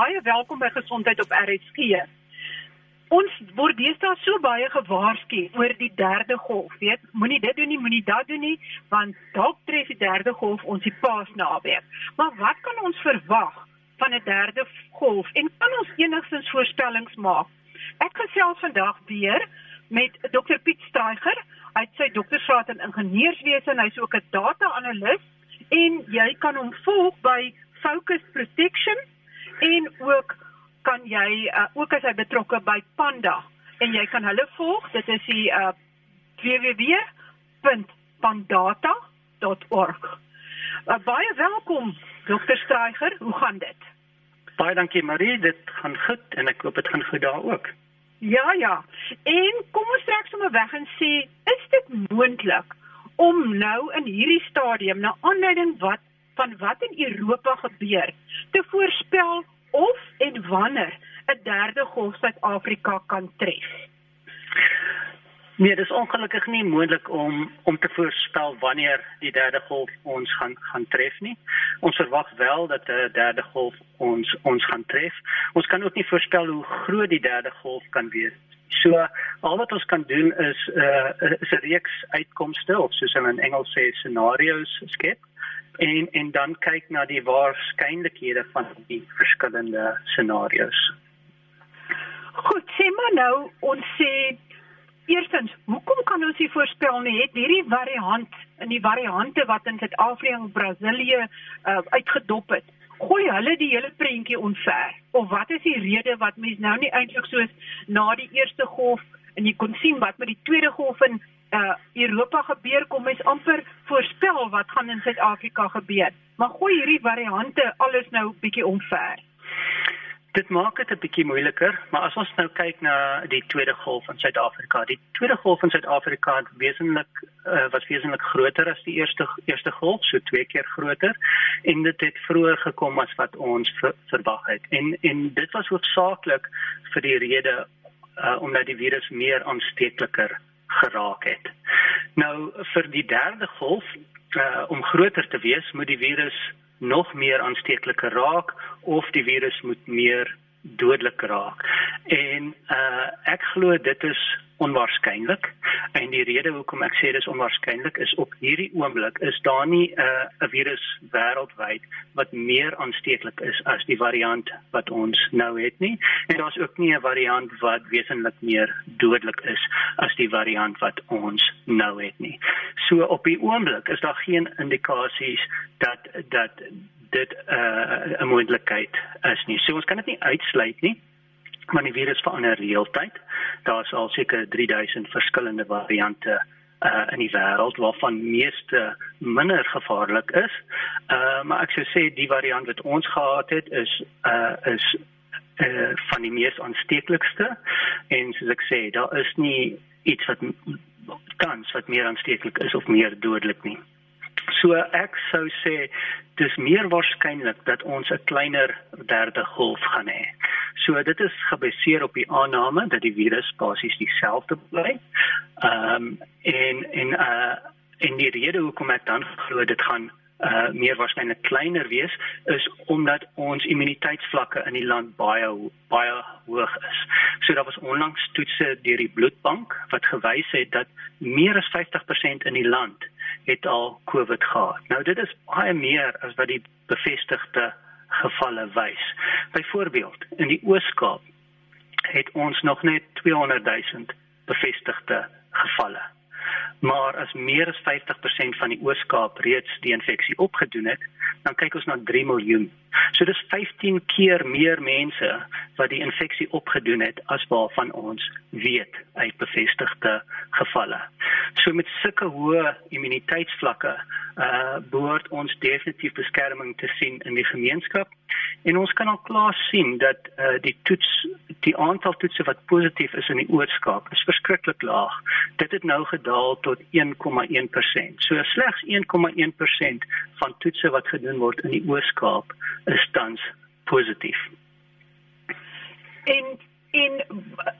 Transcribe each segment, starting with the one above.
baie welkom by Gesondheid op RSG. Ons word deesdae so baie gewaarsku oor die derde golf, weet, moenie dit doen nie, moenie dat doen nie, want dalk tref die derde golf ons die Paasnaweek. Maar wat kan ons verwag van 'n derde golf en kan ons enigstens voorspellings maak? Ek gesels vandag weer met Dr Piet Streiger. Hy het sy doktorsgraad in ingenieurswese en hy's ook 'n data-analis en jy kan hom volg by Focus Protection en ook kan jy uh, ook as hy betrokke by Panda en jy kan hulle volg. Dit is die uh, www.pandata.org. Uh, baie welkom Dr Streiger. Hoe gaan dit? Baie dankie Marie, dit gaan goed en ek hoop dit gaan goed daar ook. Ja, ja. En kom ons trek sommer weg en sê, is dit moontlik om nou in hierdie stadium na aanleiding wat van wat in Europa gebeur, te voorspel of en wanneer 'n derde golf Suid-Afrika kan tref? Nee, dit is ongelukkig nie moontlik om om te voorspel wanneer die derde golf ons gaan gaan tref nie. Ons verwag wel dat 'n derde golf ons ons gaan tref. Ons kan ook nie voorspel hoe groot die derde golf kan wees. So al wat ons kan doen is 'n uh, 'n reeks uitkomste of soos hulle in Engels sê scenario's skep en en dan kyk na die waarskynlikhede van die verskillende scenario's. Goed, sê maar nou ons sê Eerstens, hoekom kan ons nie voorspel nie het hierdie variant in die variante wat in Suid-Afrika en Brasilië uh, uitgedop het. Gooi hulle die hele prentjie onver? Of wat is die rede wat mense nou nie eintlik soos na die eerste golf en jy kon sien wat met die tweede golf in uh, Europa gebeur kom mens amper voorspel wat gaan in Suid-Afrika gebeur. Maar gooi hierdie variante alles nou bietjie onver. Dit maak dit 'n bietjie moeiliker, maar as ons nou kyk na die tweede golf in Suid-Afrika, die tweede golf in Suid-Afrika het wesentlik uh, was wesentlik groter as die eerste eerste golf, so twee keer groter en dit het vroeër gekom as wat ons ver, verwag het. En en dit was hoofsaaklik vir die rede uh, omdat die virus meer aansteekliker geraak het. Nou vir die derde golf uh, om groter te wees, moet die virus nog meer aansteeklik raak of die virus moet meer dodelik raak. En uh ek glo dit is onwaarskynlik en die rede hoekom ek sê dis onwaarskynlik is op hierdie oomblik is daar nie 'n uh, virus wêreldwyd wat meer aansteeklik is as die variant wat ons nou het nie en daar's ook nie 'n variant wat wesentlik meer dodelik is as die variant wat ons nou het nie. So op die oomblik is daar geen indikasies dat dat dit uh, 'n moontlikheid is nie. So ons kan dit nie uitsluit nie. Maar die virus verander reeltyd. Daar's al seker 3000 verskillende variante uh in die wêreld waarvan meeste minder gevaarlik is. Uh maar ek sou sê die variant wat ons gehad het is uh is uh van die mees aansteeklikste en soos ek sê daar is nie iets wat kans wat meer aansteeklik is of meer dodelik nie. So ek sou sê dis meer waarskynlik dat ons 'n kleiner derde golf gaan hê. So dit is gebaseer op die aanname dat die virus basies dieselfde bly. Ehm um, en en uh en die rede hoekom ek dan glo dit gaan uh meer waarskynlik kleiner wees is omdat ons immuniteitsvlakke in die land baie baie hoog is. So daar was onlangs toetse deur die bloedbank wat gewys het dat meer as 50% in die land het al COVID gehad. Nou dit is baie meer as wat die bevestigde gevalle wys. Byvoorbeeld, in die Oos-Kaap het ons nog net 200 000 bevestigde gevalle. Maar as meer as 50% van die Oos-Kaap reeds die infeksie opgedoen het, dan kyk ons na 3 miljoen. So dis 15 keer meer mense wat die infeksie opgedoen het as waarvan ons weet uit bevestigde gevalle. So met sulke hoë immuniteitsvlakke uh behoort ons definitief beskerming te sien in die gemeenskap en ons kan al klaar sien dat uh die toets die aantal toetse wat positief is in die oorskaap is verskriklik laag. Dit het nou gedaal tot 1,1%. So slegs 1,1% van toetse wat gedoen word in die oorskaap is tans positief. En en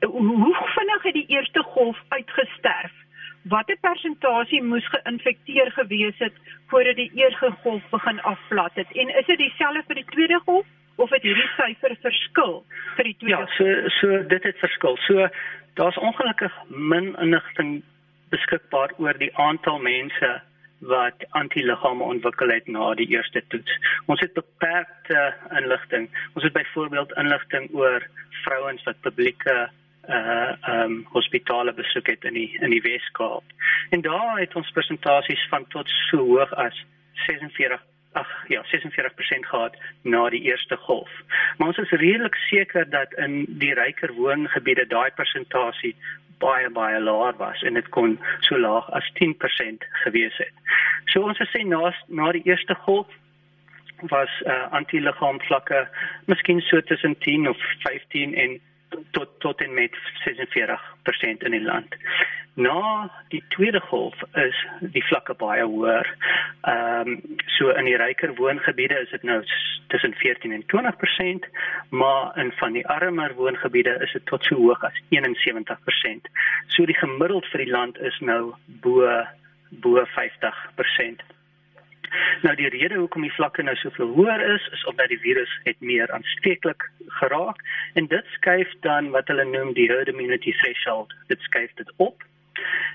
hoe vinnig het die eerste golf uitgesterf? watter persentasie moes geïnfekteer gewees het voordat die eerste golf begin afplat het en is dit dieselfde vir die tweede golf of het hierdie syfer verskil vir die tweede? Ja, so so dit het verskil. So daar's ongelukkig min inligting beskikbaar oor die aantal mense wat antiliggame ontwikkel het na die eerste toets. Ons het beperkte inligting. Ons het byvoorbeeld inligting oor vrouens wat publieke uh um, hospitale besoek het in die in die Weskaap. En daar het ons presentasies van tot so hoog as 46 ag ja, 46% gehad na die eerste golf. Maar ons is redelik seker dat in die ryker woongebiede daai persentasie baie baie laag was en dit kon so laag as 10% gewees het. So ons sê na na die eerste golf was uh, antiliggaamvlakke miskien so tussen 10 of 15 en tot tot en met 46% in die land. Na die tweede golf is die vlakke baie hoër. Ehm um, so in die ryker woongebiede is dit nou tussen 14 en 20%, maar in van die armer woongebiede is dit tot so hoog as 71%. So die gemiddeld vir die land is nou bo bo 50%. Nou die rede hoekom die vlakke nou soveel hoër is, is omdat die virus het meer aansteeklik geraak en dit skuif dan wat hulle noem die herd immunity threshold. Dit skuif dit op.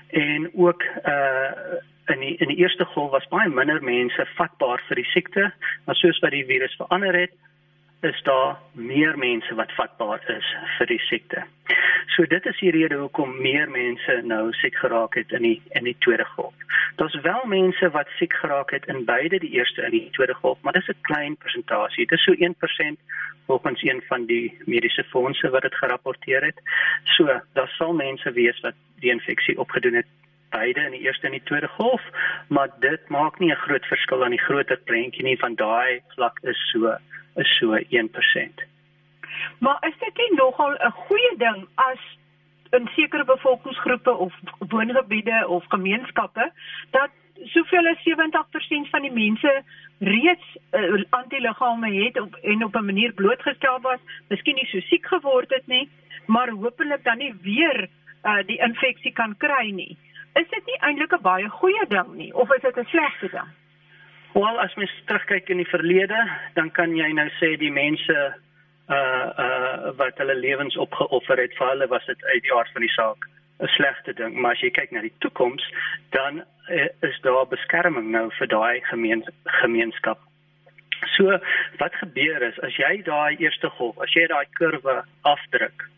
En ook uh in die in die eerste golf was baie minder mense vatbaar vir die siekte, maar soos wat die virus verander het, is daar meer mense wat vatbaar is vir die siekte. So dit is die rede hoekom meer mense nou siek geraak het in die in die tweede golf. Daar's wel mense wat siek geraak het in beide die eerste en die tweede golf, maar dis 'n klein persentasie. Dit is so 1% volgens een van die mediese fondse wat dit gerapporteer het. So, daar sal mense wees wat die infeksie opgedoen het beide in die eerste en die tweede golf, maar dit maak nie 'n groot verskil aan die groter prentjie nie van daai vlak is so is so 1%. Maar is dit nie nogal 'n goeie ding as in sekere bevolkingsgroepe of woongebiede of gemeenskappe dat soveel as 70% van die mense reeds uh, antiliggame het op, en op 'n manier blootgestel was, miskien nie so siek geword het nie, maar hopelik dan nie weer uh, die infeksie kan kry nie. Is dit nie eintlik 'n baie goeie ding nie of is dit 'n slegte ding? Wel as mens terugkyk in die verlede, dan kan jy nou sê die mense uh uh wat hulle lewens opgeoffer het vir hulle was dit uit die aard van die saak 'n slegte ding, maar as jy kyk na die toekoms, dan uh, is daar beskerming nou vir daai gemeen, gemeenskap. So wat gebeur is as jy daai eerste golf, as jy daai kurwe afdruk,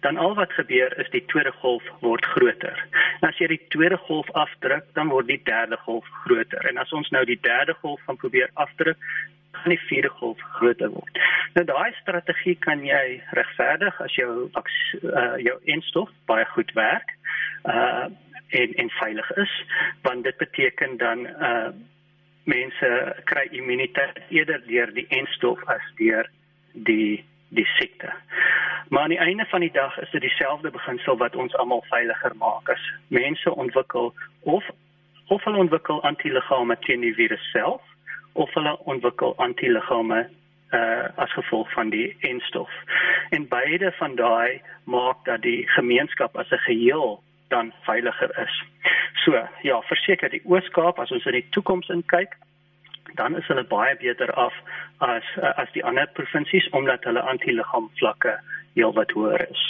dan al wat gebeur is die tweede golf word groter. En as jy die tweede golf afdruk, dan word die derde golf groter. En as ons nou die derde golf gaan probeer afdruk, gaan die vierde golf groter word. Nou daai strategie kan jy regverdig as jou uh, jou enstof baie goed werk. Uh en en veilig is, want dit beteken dan uh mense kry immuniteit eerder deur die enstof as deur die die siekte. Maar aan die einde van die dag is dit dieselfde beginsel wat ons almal veiliger maak as mense ontwikkel of of hulle ontwikkel antiliggame teen die virus self of hulle ontwikkel antiliggame uh as gevolg van die enstof. En beide van daai maak dat die gemeenskap as 'n geheel dan veiliger is. So, ja, verseker die Oos-Kaap as ons in die toekoms inkyk, dan is hulle baie beter af as as die ander provinsies omdat hulle antiliggaamvlakke heelwat hoër is.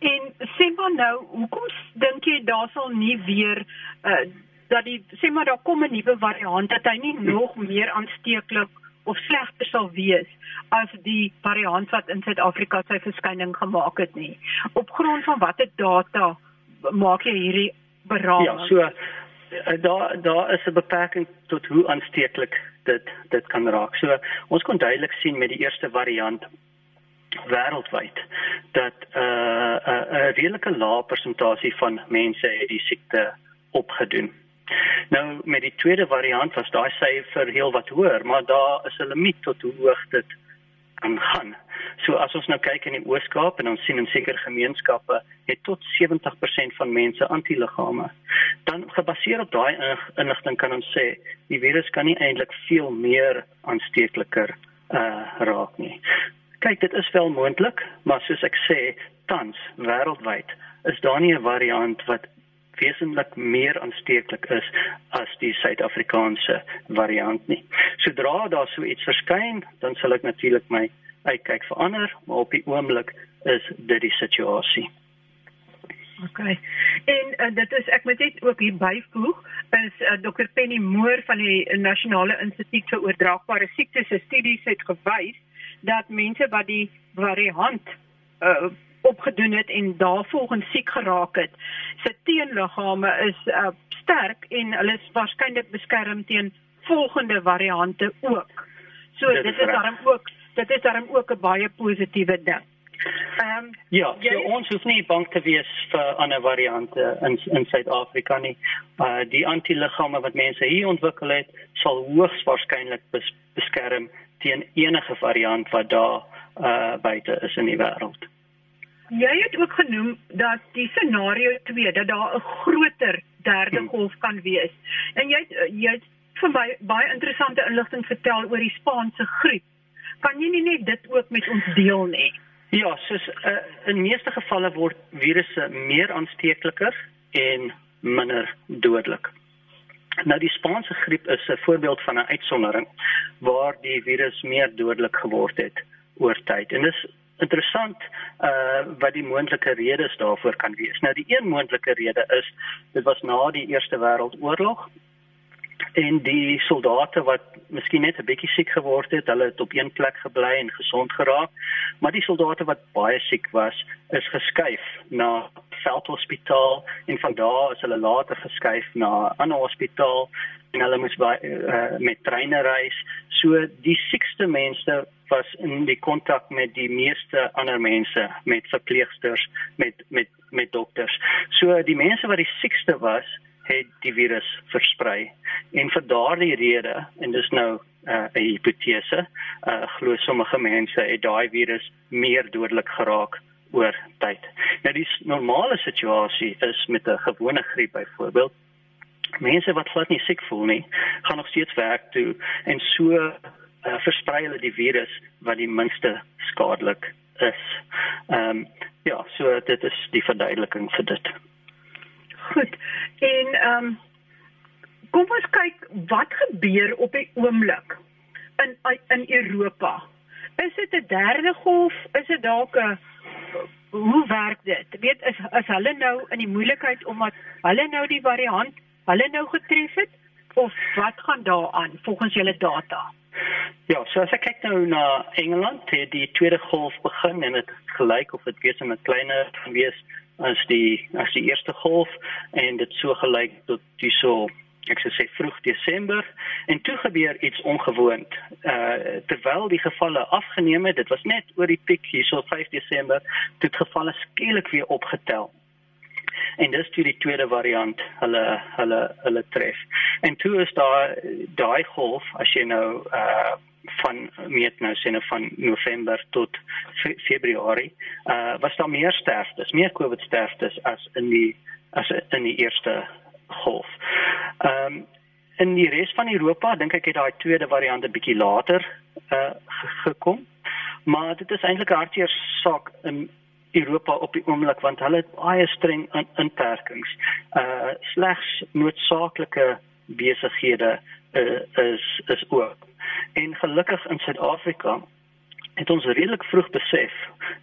En sê maar nou, hoekom dink jy daar sal nie weer uh, dat die sê maar daar kom 'n nuwe variant dat hy nie nog meer aansteeklik of slegter sal wees as die variant wat in Suid-Afrika sy verskyning gemaak het nie. Op grond van watter data maak jy hierdie beraad? Ja, so Eh, daar daar is 'n beperking tot hoe aansteeklik dit dit kan raak. So ons kon duidelik sien met die eerste variant wêreldwyd dat 'n uh, 'n uh, 'n redelike lae persentasie van mense het die siekte opgedoen. Nou met die tweede variant was daai syfer heel wat hoër, maar daar is 'n limiet tot hoe hoog dit kan gaan. So as ons nou kyk in die Oos-Kaap en ons sien in sekere gemeenskappe het tot 70% van mense antiliggame. Dan gebaseer op daai inligting kan ons sê die virus kan nie eintlik veel meer aansteekliker uh raak nie. Kyk, dit is wel moontlik, maar soos ek sê, tans wêreldwyd is daar nie 'n variant wat wesentlik meer aansteeklik is as die Suid-Afrikaanse variant nie. Sodra daar so iets verskyn, dan sal ek natuurlik my uitkyk verander, maar op die oomblik is dit die situasie. OK. En uh, dit is ek moet net ook hier byvoeg is uh, Dr Penny Moore van die Nasionale Instituut vir Oordraagbare Siektes se studies het gewys dat mense wat die variant uh, opgedoen het en daarvolgens siek geraak het, se teenliggame is uh, sterk en hulle is waarskynlik beskerm teen volgende variante ook. So dit, dit is daarom ook dit is daarom ook 'n baie positiewe ding. Ehm um, ja, so jy, ons hoef nie bang te wees vir ander variante in in Suid-Afrika nie. Uh die antiliggame wat mense hier ontwikkel het, sal hoogs waarskynlik bes, beskerm teen enige variant wat daar uh buite is in die wêreld. Jy het ook genoem dat die scenario 2 dat daar 'n groter derde hmm. golf kan wees. En jy jy het vir my baie interessante inligting vertel oor die Spaanse griep. Kan jy nie net dit ook met ons deel nie? Ja, soos uh, in meeste gevalle word virusse meer aansteekliker en minder dodelik. Nou die Spaanse griep is 'n voorbeeld van 'n uitsondering waar die virus meer dodelik geword het oor tyd. En dis interessant uh wat die moontlike redes daarvoor kan wees. Nou die een moontlike rede is dit was na die Eerste Wêreldoorlog en die soldate wat miskien net 'n bietjie siek geword het, hulle het op een plek gebly en gesond geraak, maar die soldate wat baie siek was, is geskuif na veldhospitaal en van daar is hulle later geskuif na 'n ander hospitaal en hulle moes by, uh, met treine reis. So die siekste mense was in die kontak met die meeste ander mense, met verpleegsters, met met met dokters. So die mense wat die siekste was, het die virus versprei. En vir daardie rede en dis nou uh, 'n uh, hipotese, uh, glo sommige mense het daai virus meer dodelik geraak oor tyd. Nou die normale situasie is met 'n gewone griep byvoorbeeld mense wat glad nie siek voel nie, gaan nog steeds werk toe en so uh, versprei hulle die virus wat die minste skadelik is. Ehm um, ja, so dit is die verduideliking vir dit. Goed. En ehm um, kom ons kyk wat gebeur op die oomblik in in Europa. Is dit 'n derde golf? Is dit dalk 'n hoe werk dit? Weet is is hulle nou in die moeilikheid omdat hulle nou die variant hulle nou getref het of wat gaan daaraan volgens julle data? Ja, so as ek kyk nou na Engeland, het die tweede golf begin en dit gelyk of dit weer 'n kleiner gewees as die as die eerste golf en dit so gelyk tot hierso ek sou sê vroeg Desember en toe gebeur iets ongewoond. Uh terwyl die gevalle afgeneem het, dit was net oor die piek hierso 5 Desember, het gevalle skielik weer opgetel. En dis toe die tweede variant hulle hulle hulle tref. En toe is daar daai golf as jy nou uh van meet nou sien van November tot Februarie uh was daar meer sterftes, meer COVID sterftes as in die as in die eerste golf. Ehm um, in die res van Europa dink ek het daai tweede variant 'n bietjie later uh gekom. Maar dit is eintlik 'n hartseer saak in Europa op die oomblik want hulle het baie streng inperkings. Uh slegs noodsaaklike besighede uh, is is oop. En gelukkig in Suid-Afrika het ons redelik vroeg besef,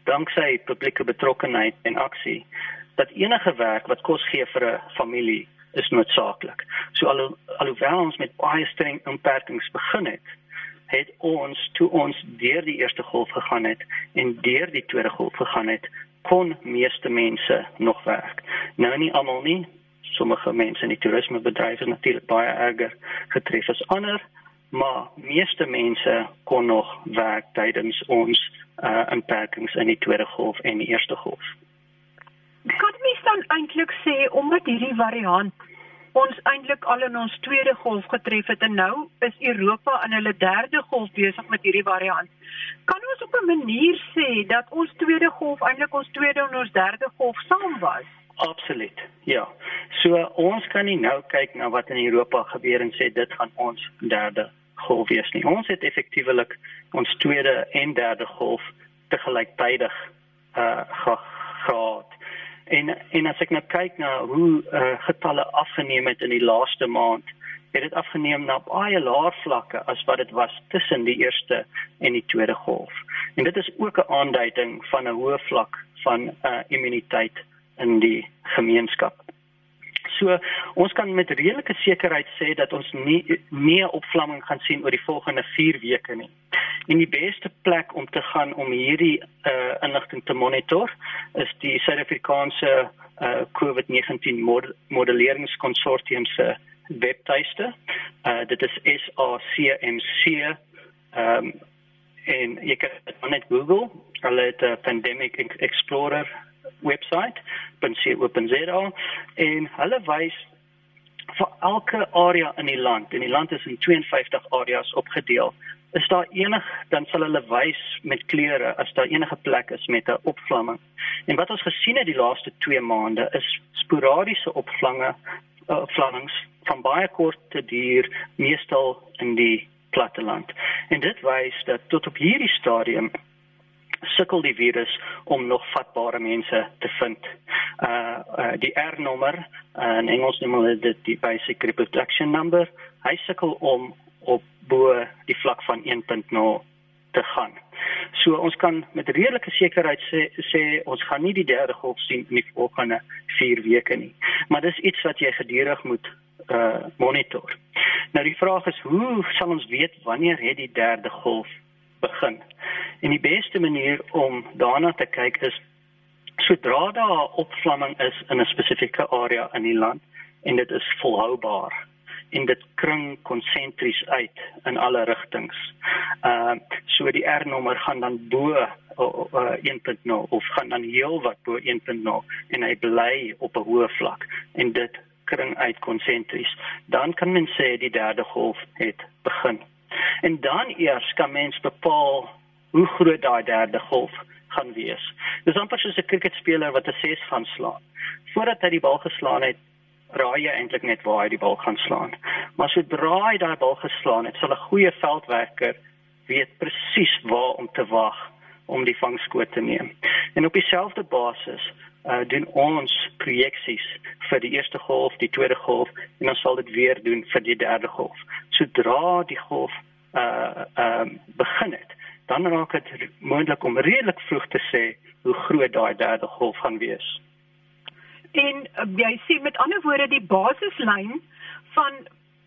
danksy publieke betrokkenheid en aksie, dat enige werk wat kos gee vir 'n familie is noodsaaklik. So al alhoewel ons met baie streng inperkings begin het, het ons toe ons deur die eerste golf gegaan het en deur die tweede golf gegaan het, kon meeste mense nog werk. Nou nie almal nie. Sommige mense in die toerismebedryf is natuurlik baie erger getref as ander, maar meeste mense kon nog werk tydens ons uh inperkings in die tweede golf en die eerste golf. Kan mens dan eintlik sê omdat hierdie variant ons eintlik al in ons tweede golf getref het en nou is Europa in hulle derde golf besig met hierdie variant. Kan ons op 'n manier sê dat ons tweede golf eintlik ons tweede en ons derde golf saam was? Absoluut. Ja. So ons kan nie nou kyk na wat in Europa gebeur en sê dit gaan ons derde golf wees nie. Ons het effektiewelik ons tweede en derde golf te gelyktydig uh gehad. En en as ek nou kyk na hoe uh, getalle afgeneem het in die laaste maand, het dit afgeneem na baie laer vlakke as wat dit was tussen die eerste en die tweede golf. En dit is ook 'n aanduiding van 'n hoë vlak van uh, immuniteit in die gemeenskap. So ons kan met redelike sekerheid sê dat ons nie nie opvlamming gaan sien oor die volgende 4 weke nie. En die beste plek om te gaan om hierdie uh, inligting te monitor is die Suid-Afrikaanse uh, COVID-19 mod modelleringskonsortium se webtuiste. Uh, dit is SACMC ehm um, en jy kan net Google hulle het 'n pandemic explorer webwerf .co.za en hulle wys vir elke area in die land en die land is in 52 areas opgedeel is daar enig dan sal hulle wys met kleure as daar enige plek is met 'n opvlamming. En wat ons gesien het die laaste 2 maande is sporadiese opvlange uh, vlammings van baie kort te duur meestal in die platteland. En dit wys dat tot op hierdie stadium sukkel die virus om nog vatbare mense te vind. Uh, uh die R-nommer, uh, in Engels noem hulle dit die basic reproduction number, hy sukkel om op bo die vlak van 1.0 te gaan. So ons kan met redelike sekerheid sê sê ons gaan nie die derde golf sien in die volgende 4 weke nie. Maar dis iets wat jy gedurig moet uh monitor. Nou die vraag is hoe sal ons weet wanneer het die derde golf begin? En die beste manier om daarna te kyk is sodra daar opvlamming is in 'n spesifieke area in die land en dit is volhoubaar en dit kring konsentries uit in alle rigtings. Ehm uh, so die R-nommer gaan dan bo uh, uh, 1.0 of gaan dan heel wat bo 1.0 en hy bly op 'n hoë vlak en dit kring uit konsentries. Dan kan men sê die derde golf het begin. En dan eers kan mens bepaal hoe groot daai derde golf gaan wees. Dis amper soos 'n kriketspeler wat 'n 6 gaan slaan. Voordat hy die bal geslaan het, raai jy eintlik net waar hy die bal gaan slaan. Maar sodra hy daai bal geslaan het, sal 'n goeie veldwerker weet presies waar om te wag om die vangskoot te neem. En op dieselfde basis uh doen ons projeksies vir die eerste golf, die tweede golf en ons sal dit weer doen vir die derde golf. Sodra die golf uh ehm uh, begin het, dan raak dit moontlik om redelik vroeg te sê hoe groot daai derde golf gaan wees. En uh, jy sê met ander woorde die basislyn van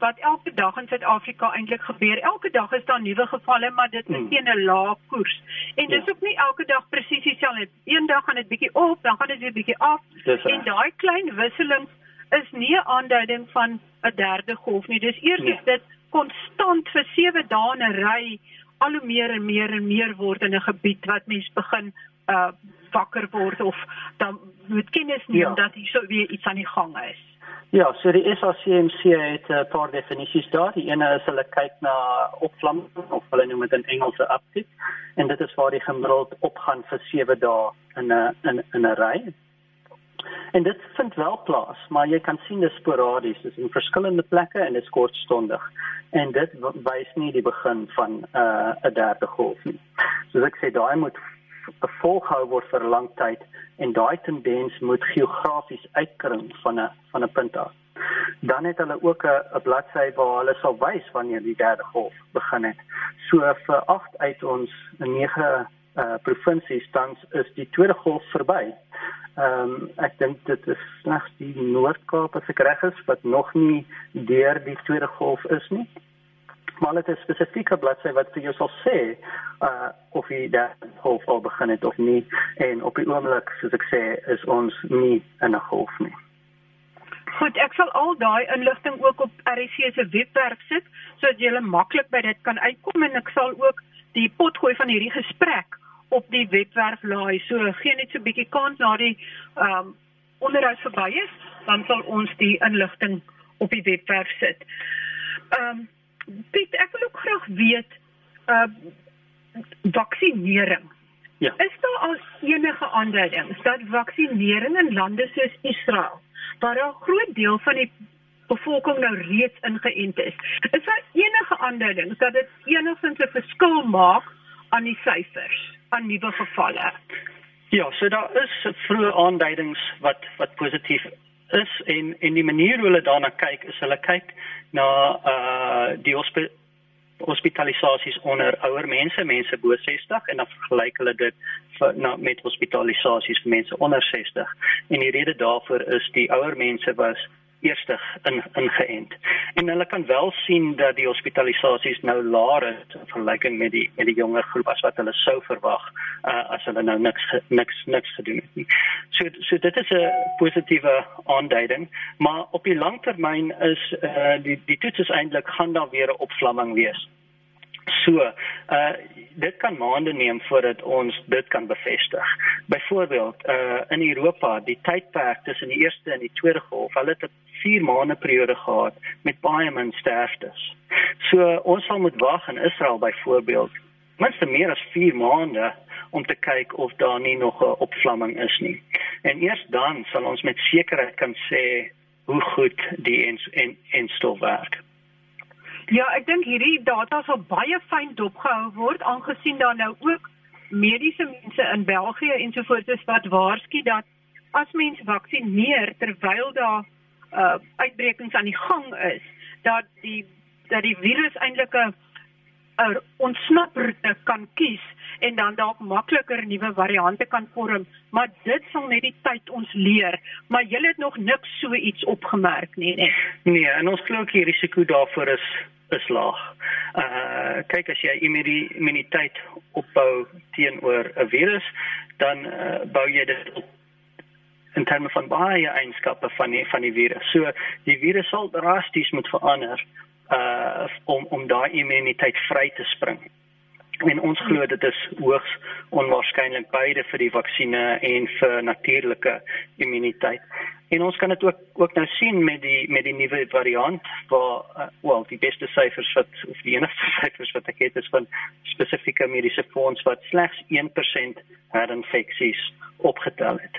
wat elke dag in Suid-Afrika eintlik gebeur. Elke dag is daar nuwe gevalle, maar dit is hmm. teen 'n lae koers. En dis ja. ook nie elke dag presies dieselfde. Eendag gaan dit bietjie op, dan gaan dit weer bietjie af. En daai klein wisselings is nie 'n aanduiding van 'n derde golf nie. Dis eers nee. dit konstant vir 7 dae in 'n ry al hoe meer en meer en meer word in 'n gebied wat mense begin uh wakker word of dan moet kennis neem ja. dat hier so weer iets aan die gang is. Ja, so die SACMC het 'n paar definisies daar. Die ene is hulle kyk na opvlamming of hulle noem dit in Engels 'n uptick en dit is waar die gemiddeld opgaan vir 7 dae in 'n in 'n 'n ry. En dit vind wel plaas, maar jy kan sien dit sporadies, dis in verskillende plekke en dit is kortstondig. En dit wys nie die begin van 'n uh, derde golf nie. Soos ek sê, daai moet volhou word vir 'n lang tyd en daai tendens moet geografies uitkring van 'n van 'n punt af. Dan het hulle ook 'n bladsy waar hulle sal wys wanneer die derde golf begin het. So vir 8 uit ons 9 uh provinsies tans is die tweede golf verby. Ehm um, ek dink dit is slegs die Noord-Kaap as ek reg is wat nog nie deur die tweede golf is nie. Maar dit is spesifieke bladsy wat vir jou sal sê uh of jy daar golf al begin het of nie en op die oomblik soos ek sê is ons nie in 'n golf nie. Goed, ek sal al daai inligting ook op RC se webwerf sit sodat jy maklik by dit kan uitkom en ek sal ook die potgooi van hierdie gesprek op die webwerf laai. So gee net so 'n bietjie kans na die ehm um, onderhoud verby is, dan sal ons die inligting op die webwerf sit. Ehm um, Piet, ek wil ook graag weet ehm uh, vaksinering. Ja. Is daar al enige aanduidings dat vaksinering in lande soos Israel, waar 'n groot deel van die bevolking nou reeds ingeënt is, is daar enige aanduidings dat dit enigins 'n verskil maak aan die syfers? Aan nuwe gevalle. Ja, so daar is vroeë aanduidings wat wat positief is en en die manier hoe hulle daarna kyk is hulle kyk na uh die hospitalisasies onder ouer mense, mense bo 60 en dan vergelyk hulle dit vir, na, met hospitalisasies vir mense onder 60. En die rede daarvoor is die ouer mense was eerstig in ingeënt. En hulle kan wel sien dat die hospitalisasies nou laer is in vergelyking met die met die jonger groep as wat hulle sou verwag uh, as hulle nou niks niks niks gedoen het nie. So so dit is 'n positiewe aanduiding, maar op die langtermyn is uh, die die toets is eintlik gaan daar weer 'n opvlamming wees. So, uh dit kan maande neem voordat ons dit kan bevestig. Byvoorbeeld, uh in Europa, die tydperk tussen die eerste en die tweede golf, hulle het 'n 4 maande periode gehad met baie min sterftes. So, ons sal moet wag in Israel byvoorbeeld, minstens meer as 4 maande om te kyk of daar nie nog 'n opvlamming is nie. En eers dan sal ons met sekerheid kan sê hoe goed die en en en stof werk. Ja, ek dink hierdie data sal baie fyn dopgehou word aangesien daar nou ook mediese mense in België ensovoorts is wat waarsku dat as mense vaksineer terwyl daar uh uitbrekings aan die gang is, dat die dat die virus eintlik 'n 'n ontsnaproete kan kies en dan dalk makliker nuwe variante kan vorm, maar dit sal net die tyd ons leer, maar jy het nog niks so iets opgemerk nie, nee. Nee, en ons glo ook die risiko daarvoor is is laag. Uh kyk as jy immuniteit opbou teenoor 'n virus, dan uh, bou jy dit op in terme van baie eienskappe van die van die virus. So die virus sal drasties moet verander uh om om daai immuniteit vry te spring. En ons glo dit is hoogs onwaarskynlik beide vir die vaksines en vir natuurlike immuniteit. En ons kan dit ook ook nou sien met die met die nuwe variant waar uh, wel die beste syfers wat of die enigste syfers wat ek het is van spesifieke mediese fonds wat slegs 1% herinfeksies opgetel het.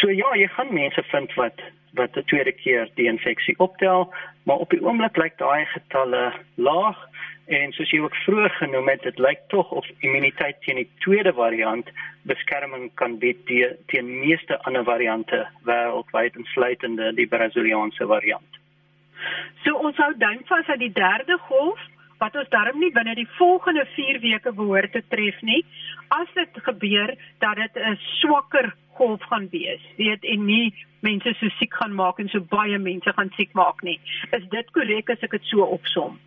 So ja, jy gaan mense vind wat wat die tweede keer die infeksie optel, maar op die oomblik lyk daai getalle laag En soos jy ook vroeër genoem het, dit lyk tog of immuniteit teen die tweede variant beskerming kan bied teen meeste ander variante wêreldwyd insluitende die Brasiliaanse variant. So ons hou dink vas dat die derde golf wat ons darm nie binne die volgende 4 weke behoort te tref nie, as dit gebeur dat dit 'n swakker golf gaan wees. Weet en nie mense so siek gaan maak en so baie mense gaan siek maak nie. Is dit korrek as ek dit so opsom?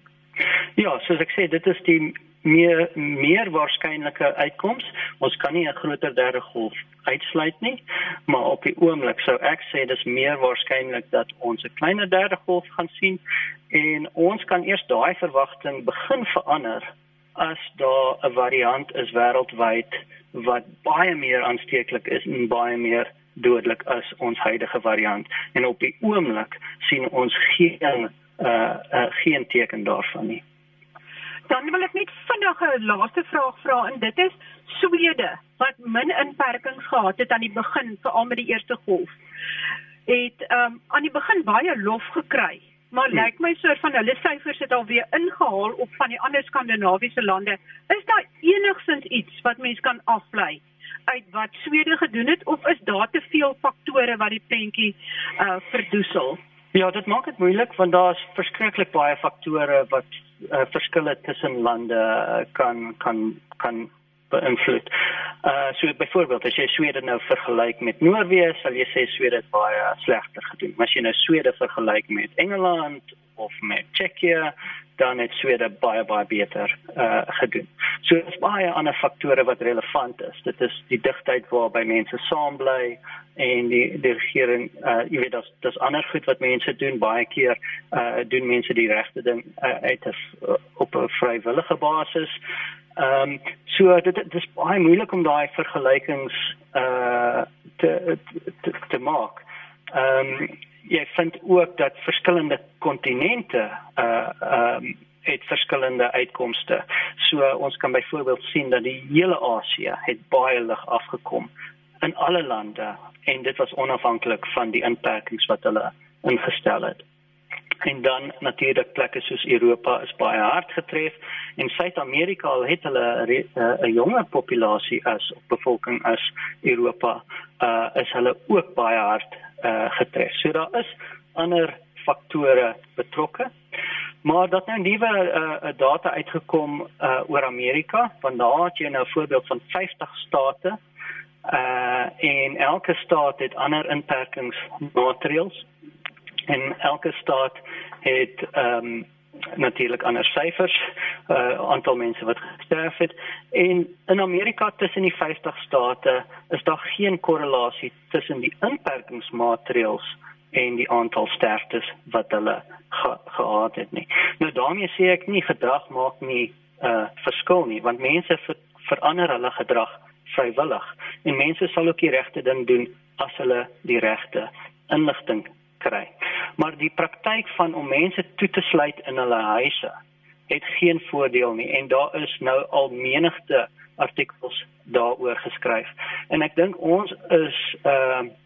Ja, soos ek sê, dit is die meer meer waarskynlike uitkoms. Ons kan nie 'n groter derde golf uitsluit nie, maar op die oomblik sou ek sê dis meer waarskynlik dat ons 'n kleiner derde golf gaan sien en ons kan eers daai verwagting begin verander as daar 'n variant is wêreldwyd wat baie meer aansteeklik is en baie meer dodelik as ons huidige variant. En op die oomblik sien ons geen uh, uh geen teken daarvan nie. Dan wil ek net vinnig 'n laaste vraag vra en dit is Swede wat min inperkings gehad het aan die begin veral met die eerste golf. Het um aan die begin baie lof gekry. Maar hmm. lyk my soort van hulle syfers het alweer ingehaal op van die ander skandinawiese lande. Is daar enigsins iets wat mens kan aflei uit wat Swede gedoen het of is daar te veel faktore wat die prentjie uh verdoesel? Ja, dit maak dit moeilik want daar's verskriklik baie faktore wat uh, verskille tussen lande uh, kan kan kan beïnvloed. Uh so byvoorbeeld as jy Swede nou vergelyk met Noorwe, sal jy sê Swede het baie slegter gedoen. Maar as jy nou Swede vergelyk met Engeland of met Tsjechië, dan het Swede baie baie beter uh gedoen. So daar's baie ander faktore wat relevant is. Dit is die digtheid waarby mense saam bly en die die regering uh jy weet daar's daar's ander goed wat mense doen baie keer uh doen mense die regte ding uh, uit as uh, op 'n vrywillige basis. Ehm um, so dit dit is baie moeilik om daai vergelykings uh te te, te maak. Ehm um, jy vind ook dat verskillende kontinente uh ehm um, het verskillende uitkomste. So ons kan byvoorbeeld sien dat die hele Asië het baie lig afgekom in alle lande en dit was onafhanklik van die inperkings wat hulle ingestel het. En dan natuurlik plekke soos Europa is baie hard getref en Suid-Amerika al het hulle 'n jonger populasie as of bevolking as Europa uh is hulle ook baie hard uh getref. So daar is ander faktore betrokke. Maar dat nou nuwe uh, data uitgekom uh oor Amerika, want daar het jy nou 'n voorbeeld van 50 state uh en elke staat het ander inperkingsmaatreëls en elke staat het ehm um, natuurlik ander syfers uh aantal mense wat gesterf het en in Amerika tussen die 50 state is daar geen korrelasie tussen die inperkingsmaatreëls en die aantal sterftes wat hulle ge gehad het nie. Nou daarmee sê ek nie gedrag maak nie uh verskil nie want mense ver verander hulle gedrag vrywillig en mense sal ook die regte ding doen as hulle die regte inligting kry. Maar die praktyk van om mense toe te sluit in hulle huise het geen voordeel nie en daar is nou al menigte artikels daaroor geskryf. En ek dink ons is ehm uh,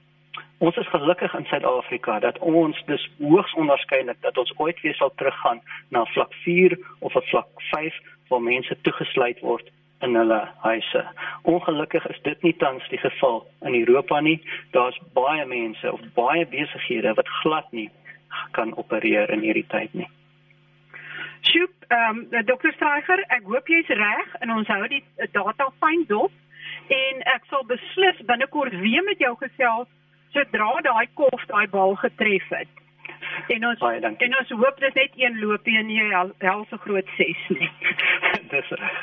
ons is gelukkig in Suid-Afrika dat ons dis hoogs onderskeidelik dat ons ooit weer sal teruggaan na vlak 4 of 'n vlak 5 waar mense toegesluit word in hulle huise. Ongelukkig is dit nie tans die geval in Europa nie. Daar's baie mense of baie besighede wat glad nie kan opereer in hierdie tyd nie. Sjoep, ehm um, Dr. Streicher, ek hoop jy's reg en ons hou die data fyn dop en ek sal beslis binnekort weer met jou gesels sodra daai kof daai bal getref het. En ons baie dankie. En ons hoop dit net een loopie en nie hel, hel so groot ses nie. Dis reg.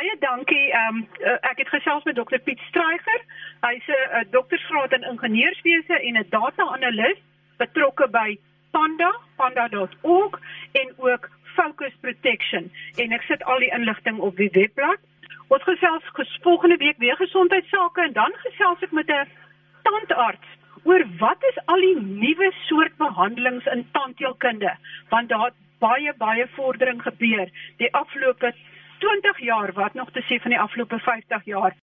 Baie dankie. Ehm um, ek het gesels met dokter Piet Streicher. Hy's 'n doktorsgraad in ingenieurswese en 'n data-analis betrokke by Panda, panda.org en ook Focus Protection. En ek sit al die inligting op die webblad. Ons gesels volgende week weer gesondheidsake en dan gesels ek met 'n tandarts oor wat is al die nuwe soort behandelings in tandheelkunde want daar baie baie vordering gebeur die afgelope 20 jaar wat nog te sê van die afgelope 50 jaar